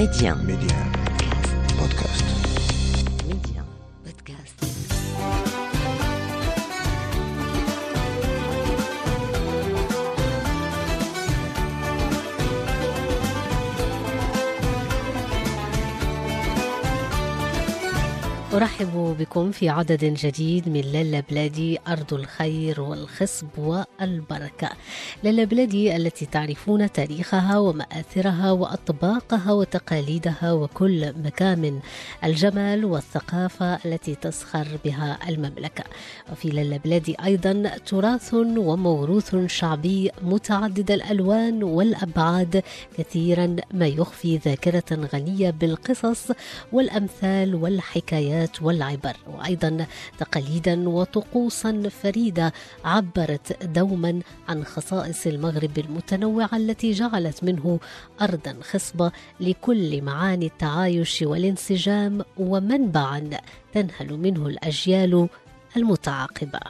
média Podcast. أرحب بكم في عدد جديد من لالا بلادي أرض الخير والخصب والبركة. لالا بلادي التي تعرفون تاريخها ومآثرها وأطباقها وتقاليدها وكل مكامن الجمال والثقافة التي تسخر بها المملكة. وفي لالا بلادي أيضا تراث وموروث شعبي متعدد الألوان والأبعاد كثيرا ما يخفي ذاكرة غنية بالقصص والأمثال والحكايات والعبر وأيضا تقاليدا وطقوسا فريدة عبرت دوما عن خصائص المغرب المتنوعة التي جعلت منه أرضا خصبة لكل معاني التعايش والانسجام ومنبعا تنهل منه الأجيال المتعاقبة.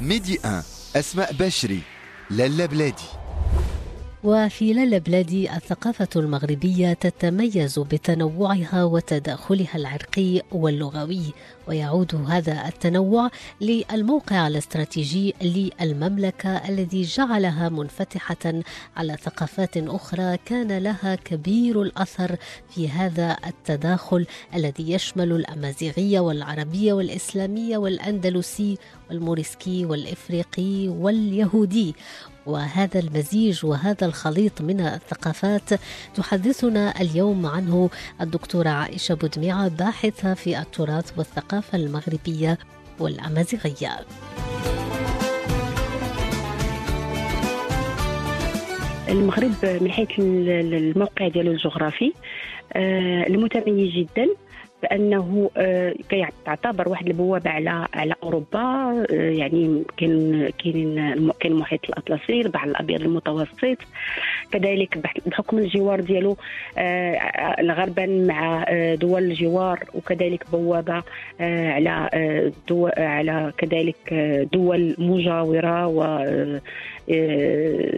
ميدي 1 أسماء بشري لالا بلادي. وفي لالا بلادي الثقافة المغربية تتميز بتنوعها وتداخلها العرقي واللغوي ويعود هذا التنوع للموقع الاستراتيجي للمملكة الذي جعلها منفتحة على ثقافات أخرى. كان لها كبير الأثر في هذا التداخل الذي يشمل الأمازيغية والعربية والإسلامية والأندلسي والموريسكي والإفريقي واليهودي. وهذا المزيج وهذا الخليط من الثقافات تحدثنا اليوم عنه الدكتورة عائشة بودميعة باحثة في التراث والثقافة. المغربية والأمازيغية. المغرب من حيث الموقع ديالو الجغرافي آه، المتميز جدا. بانه آه، كيعتبر واحد البوابة على على أوروبا آه، يعني كاين كاين كاين المحيط الأطلسي البحر الأبيض المتوسط. كذلك بحكم الجوار ديالو آه، غربا مع دول الجوار وكذلك بوابة على دول على كذلك دول مجاورة و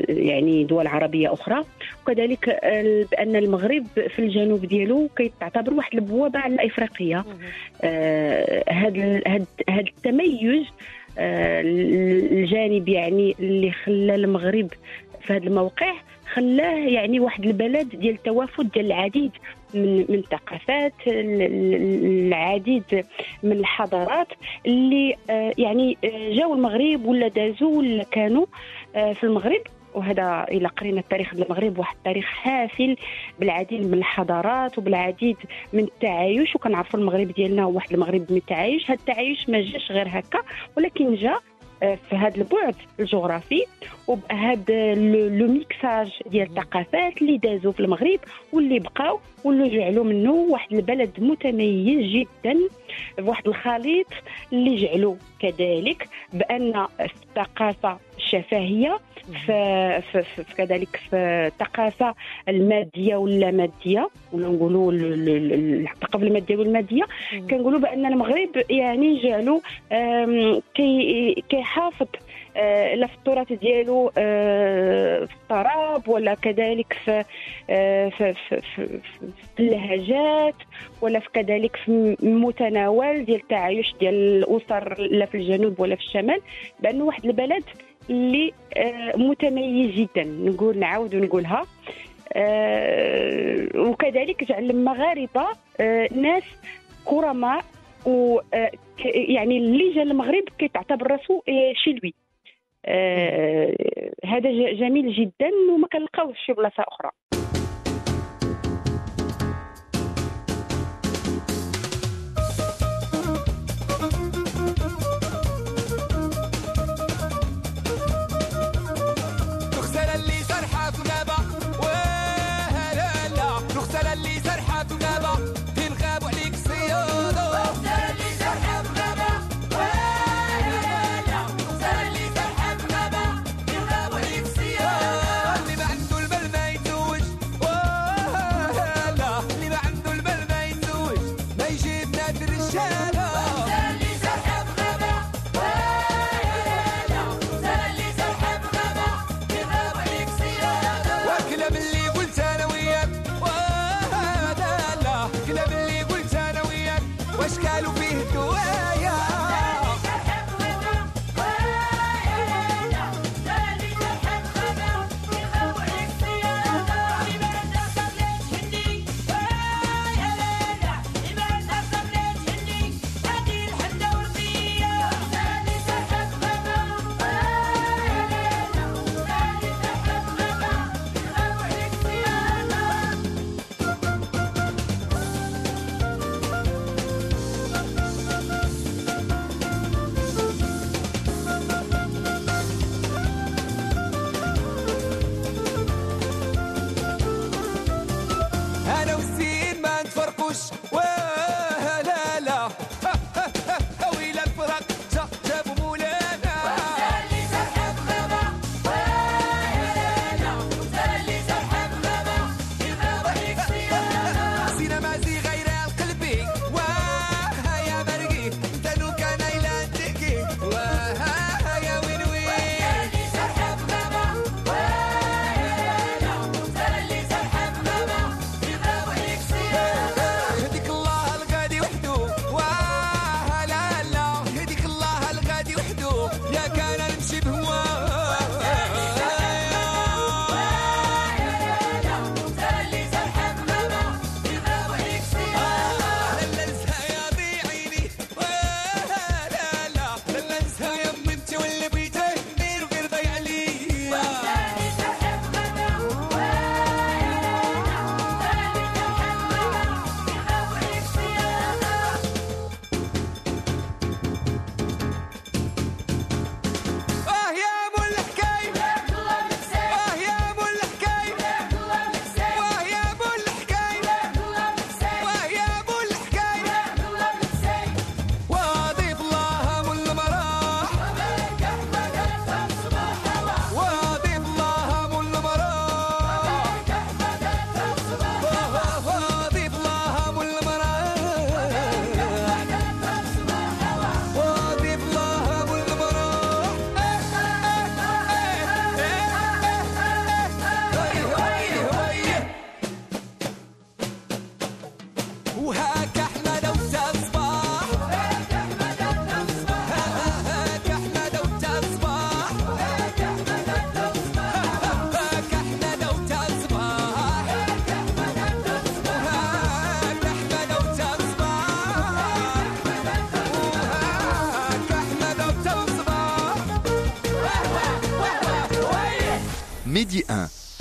يعني دول عربية أخرى. وكذلك بأن المغرب في الجنوب ديالو كيعتبر واحد البوابة على افريقيا هذا هذا التميز آه، الجانب يعني اللي خلى المغرب في هذا الموقع خلاه يعني واحد البلد ديال التوافد ديال العديد من من الثقافات العديد من الحضارات اللي آه، يعني آه، جاوا المغرب ولا دازوا ولا كانوا في المغرب. وهذا إلى قرينا التاريخ المغرب واحد التاريخ حافل بالعديد من الحضارات وبالعديد من التعايش. وكنعرفوا المغرب ديالنا واحد المغرب من التعايش. هذا التعايش ما جاش غير هكا ولكن جا آه، في هذا البعد الجغرافي وبهذا لو ميكساج ديال الثقافات اللي دازوا في المغرب واللي بقاو واللي جعلوا منه واحد البلد متميز جدا. بواحد الخليط اللي جعلوا كذلك بأن الثقافة الشفهية في, في, في كذلك في الثقافة المادية واللامادية ولا نقولوا الثقافة المادية والمادية. كنقولوا بأن المغرب يعني جعلوا كي كيحافظ آه، لا في التراث ديالو آه، في الطراب ولا كذلك في آه، في, في, في, في اللهجات ولا في كذلك في المتناول ديال التعايش ديال الأسر لا في الجنوب ولا في الشمال. بانه واحد البلد اللي متميز جدا نقول نعاود ونقولها. وكذلك جعل المغاربة ناس كرماء و يعني اللي جا المغرب كيتعتبر راسو شلوي. آه هذا جميل جدا وما كنلقاوش في بلاصة أخرى.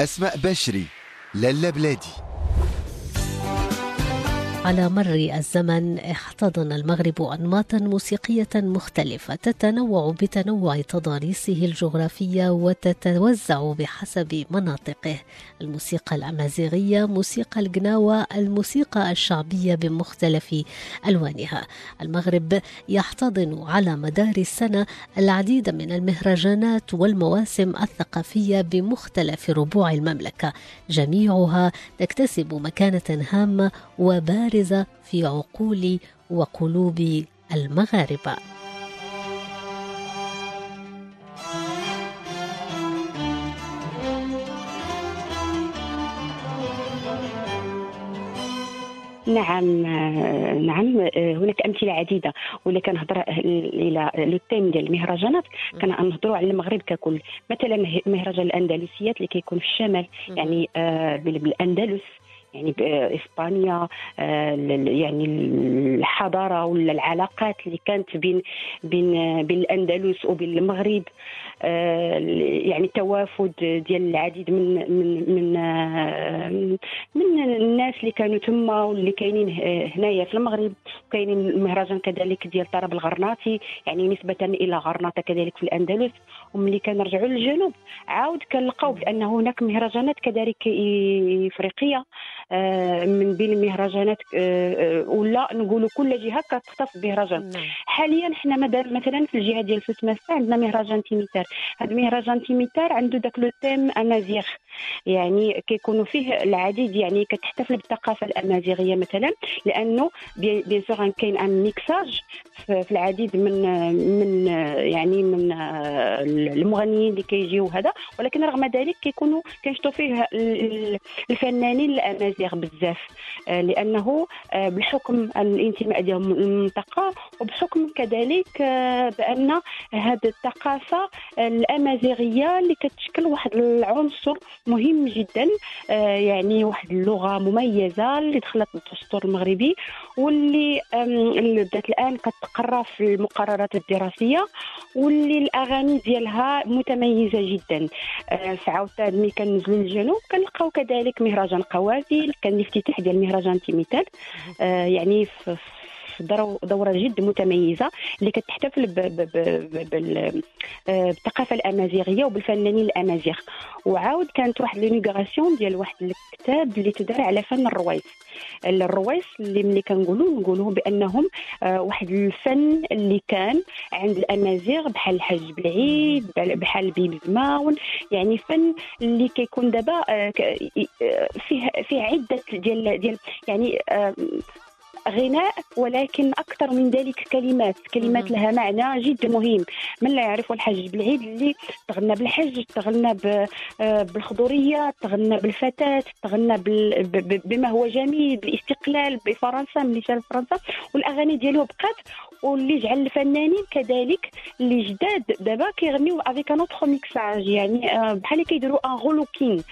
أسماء بشري لالا بلادي. على مر الزمن احتضن المغرب أنماطا موسيقية مختلفة تتنوع بتنوع تضاريسه الجغرافية وتتوزع بحسب مناطقه. الموسيقى الأمازيغية موسيقى الجناوة الموسيقى الشعبية بمختلف ألوانها. المغرب يحتضن على مدار السنة العديد من المهرجانات والمواسم الثقافية بمختلف ربوع المملكة. جميعها تكتسب مكانة هامة وبارزة في عقول وقلوب المغاربة. نعم نعم هناك أمثلة عديدة. ولا كنهضر إلى لو تيم ديال المهرجانات كنهضروا على المغرب ككل. مثلا مهرجان الأندلسيات اللي كيكون في الشمال يعني آه، بال- بالأندلس. يعني آه، ال- يعني الحضارة ولا العلاقات اللي كانت بين بين بين الاندلس وبين المغرب آه، يعني توافد ديال العديد من من من آه، من الناس اللي كانوا تما واللي كاينين هنايا في المغرب كاينين المهرجان كذلك ديال طرب الغرناطي يعني نسبة إلى غرناطة كذلك في الأندلس. وملي كنرجعوا للجنوب عاود كنلقاو بأن هناك مهرجانات كذلك إفريقية آه، من بين المهرجانات آه، آه، ولا نقولوا كل جهة كتختص بمهرجان. نعم. حاليا حنا مثلا في الجهة ديال سوسماستا عندنا مهرجان تيميتار. هذا مهرجان تيميتار عنده داك le thème amazigh. يعني كيكونوا فيه العديد يعني كتحتفل بالثقافة الأمازيغية مثلا لأنه بي- bien sûr كاين un mixage في العديد من من يعني من المغنيين اللي كيجيو هذا. ولكن رغم ذلك كيكونوا كينشطوا فيه ال- ال- الفنانين الأمازيغ بزاف. آه، لأنه آه، بحكم الانتماء ديالهم للمنطقة وبحكم كذلك آه، بأن هذه الثقافة الأمازيغية اللي كتشكل واحد العنصر مهم جدا آه، يعني واحد اللغة مميزة اللي دخلت الدستور المغربي واللي بدات الآن كتقرا في المقررات الدراسية واللي الأغاني ديالها متميزة جدا. آه، فعاوتاني ملي كننزلوا للجنوب كنلقاو كذلك مهرجان قوافل كان الافتتاح ديال مهرجان تيميتال. آه، يعني في في دورة جد متميزة اللي كتحتفل آه، بالثقافة الأمازيغية وبالفنانين الأمازيغ. وعاود كانت واحد l'inauguration ديال واحد الكتاب اللي تدار على فن الرويس. الرويس اللي ملي كنقولوا نقولوا بأنهم آه، واحد الفن اللي كان عند الأمازيغ بحال الحاج بلعيد بحال بيبيزماون يعني فن اللي كيكون دابا آه، فيه فيه عدة ديال ديال يعني غناء ولكن أكثر من ذلك كلمات. كلمات. لها معنى جد مهم. من لا يعرف الحاج بلعيد اللي تغنى بالحج تغنى آه، بالخضورية تغنى بالفتاه تغنى بال- ب- ب- بما هو جميل بالاستقلال بفرنسا ملي فرنسا والأغاني ديالو بقات. واللي جعل الفنانين كذلك اللي جداد دابا كيغنيو avec un autre mixage يعني آه، بحال كيديروا un relooking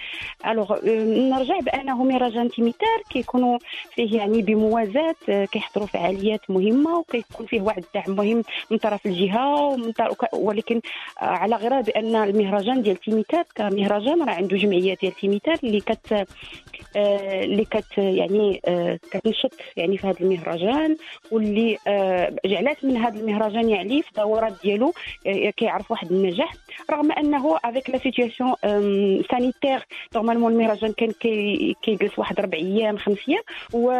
Alors نرجع بانه مهرجان تيميتار كيكونوا فيه يعني بموازاة آه، كيحضروا فعاليات مهمة وكيكون فيه واحد الدعم مهم من طرف الجهة ومن طرف ولكن آه، على غرار بأن المهرجان ديال تيميتار كمهرجان راه عنده جمعية ديال تيميتار اللي كت اللي كت يعني كتنشط يعني في هذا المهرجان واللي آه، جعلات من هذا المهرجان يعني في الدورات ديالو آه، كيعرف واحد النجاح رغم أنه avec la situation sanitaire normalement المهرجان كان كي- كيجلس واحد ربع أيام خمس أيام و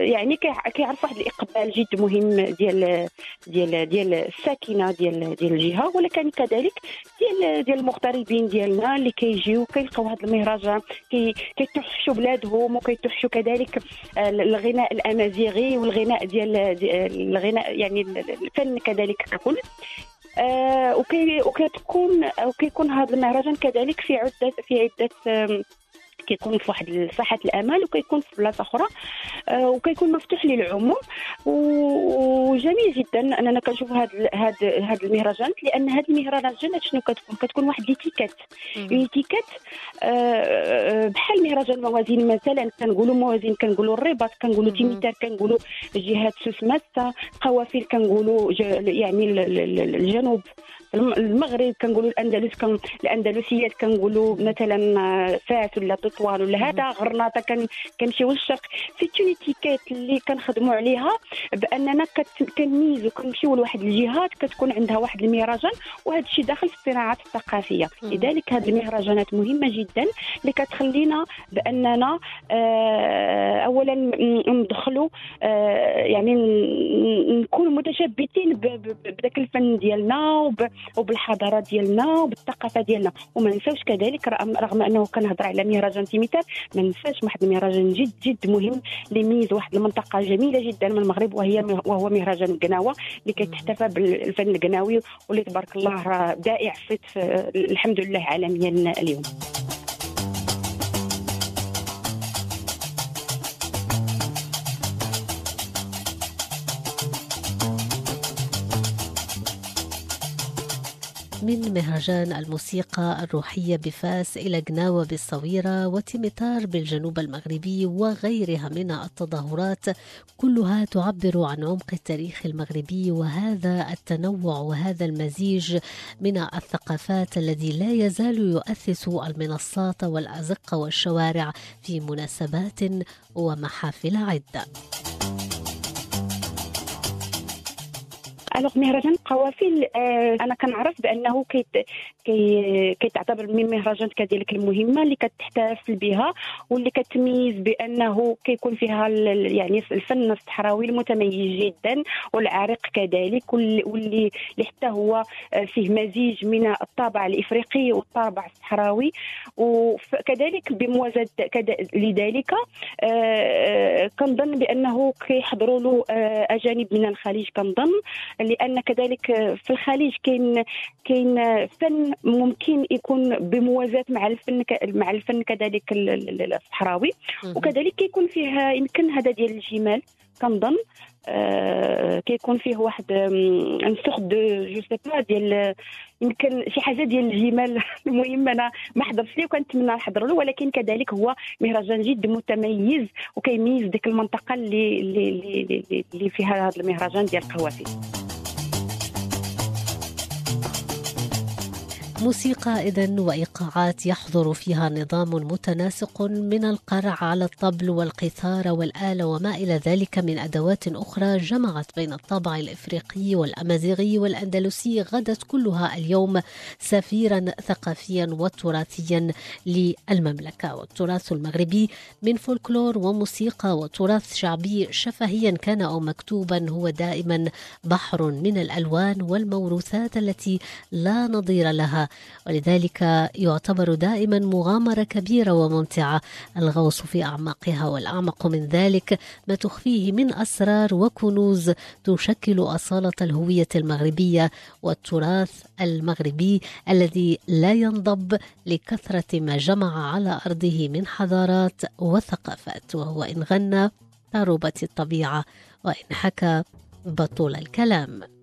يعني كي- كيعرف واحد الإقبال جد مهم ديال ديال ديال الساكنة ديال ديال الجهة. ولكن كذلك ديال ديال المغتربين ديالنا اللي كيجيو كيلقاو هذا المهرجان كي كيتوحشوا بلادهم وكيتوحشوا كذلك آه، الغناء الأمازيغي والغناء ديال الغناء يعني الفن كذلك ككل. آه، وكي وكتكون وكيكون هذا المهرجان كذلك في عده في عدة كيكون في واحد ساحه الأمل وكيكون في بلاصة أخرى آه، وكيكون مفتوح للعموم. وجميل جدا أننا كنشوف هذا هذا هذا المهرجان لأن هذه المهرجانات شنو كتكون؟ كتكون واحد l'étiquette une étiquette آه، بحال مهرجان موازين مثلا كنقولوا موازين كنقولوا الرباط كنقولوا. تيميتار كنقولوا جهات سوسماسة قوافل كنقولوا يعني ال- ال- ال- الجنوب. المغرب كنقولوا الأندلس كن الأندلسيات كنقولوا مثلا آه، فاس ولا تطوان ولا هذا غرناطة كن كنمشيو للشرق. c'est une étiquette اللي كنخدموا عليها بأننا كنميزوا كنمشيو لواحد الجهات كتكون عندها واحد المهرجان وهذا الشيء داخل في الصناعات الثقافية. لذلك هذه المهرجانات مهمة جدا اللي كتخلينا بأننا آه، اولا ندخلوا آه، يعني ن- نكونوا متشبثين ب- ب- بذاك الفن ديالنا وب- وبالحضارة ديالنا وبالثقافة ديالنا. وما ننساوش كذلك رغم أنه كنهضر على مهرجان تيميتار ما ننساش واحد المهرجان جد جد مهم اللي يميز واحد المنطقة جميلة جدا من المغرب وهي وهو مهرجان القناوة اللي كتحتفى بالفن القناوي واللي تبارك الله راه في- الحمد لله عالميا اليوم. من مهرجان الموسيقى الروحية بفاس إلى جناوة بالصويرة وتيميتار بالجنوب المغربي وغيرها من التظاهرات كلها تعبر عن عمق التاريخ المغربي وهذا التنوع وهذا المزيج من الثقافات الذي لا يزال يؤسس المنصات والأزقة والشوارع في مناسبات ومحافل عدة. alors مهرجان القوافل آه أنا كنعرف بأنه كيت كي كيتعتبر من مهرجانات كذلك المهمة اللي كتحتفل بها واللي كتميز بأنه كيكون فيها يعني الفن الصحراوي المتميز جدا والعريق كذلك واللي واللي اللي حتى هو آه، فيه مزيج من الطابع الإفريقي والطابع الصحراوي. وكذلك بموازاة لذلك آه، كنظن بأنه كيحضروا له أجانب من الخليج كنظن. لأن كذلك في الخليج كاين كاين فن ممكن يكون بموازاة مع الفن مع الفن كذلك ال- ال- الصحراوي. وكذلك كيكون فيه يمكن هذا ديال الجمال كنظن. آه كيكون فيه واحد une sorte de je sais pas ديال يمكن شي حاجة ديال الجمال. المهم أنا ما حضرتش ليه وكنتمنى نحضر له ولكن كذلك هو مهرجان جد متميز وكيميز ديك المنطقة اللي اللي اللي, اللي- فيها هذا المهرجان ديال القوافل. موسيقى إذن وإيقاعات يحضر فيها نظام متناسق من القرع على الطبل والقيثارة والآلة وما إلى ذلك من أدوات أخرى جمعت بين الطابع الإفريقي والأمازيغي والأندلسي غدت كلها اليوم سفيرا ثقافيا وتراثيا للمملكة. والتراث المغربي من فولكلور وموسيقى وتراث شعبي شفهيا كان أو مكتوبا هو دائما بحر من الألوان والموروثات التي لا نظير لها ولذلك يعتبر دائما مغامرة كبيرة وممتعة. الغوص في أعماقها والأعمق من ذلك ما تخفيه من أسرار وكنوز تشكل أصالة الهوية المغربية والتراث المغربي الذي لا ينضب لكثرة ما جمع على أرضه من حضارات وثقافات وهو إن غنى تربت الطبيعة وإن حكى بطول الكلام.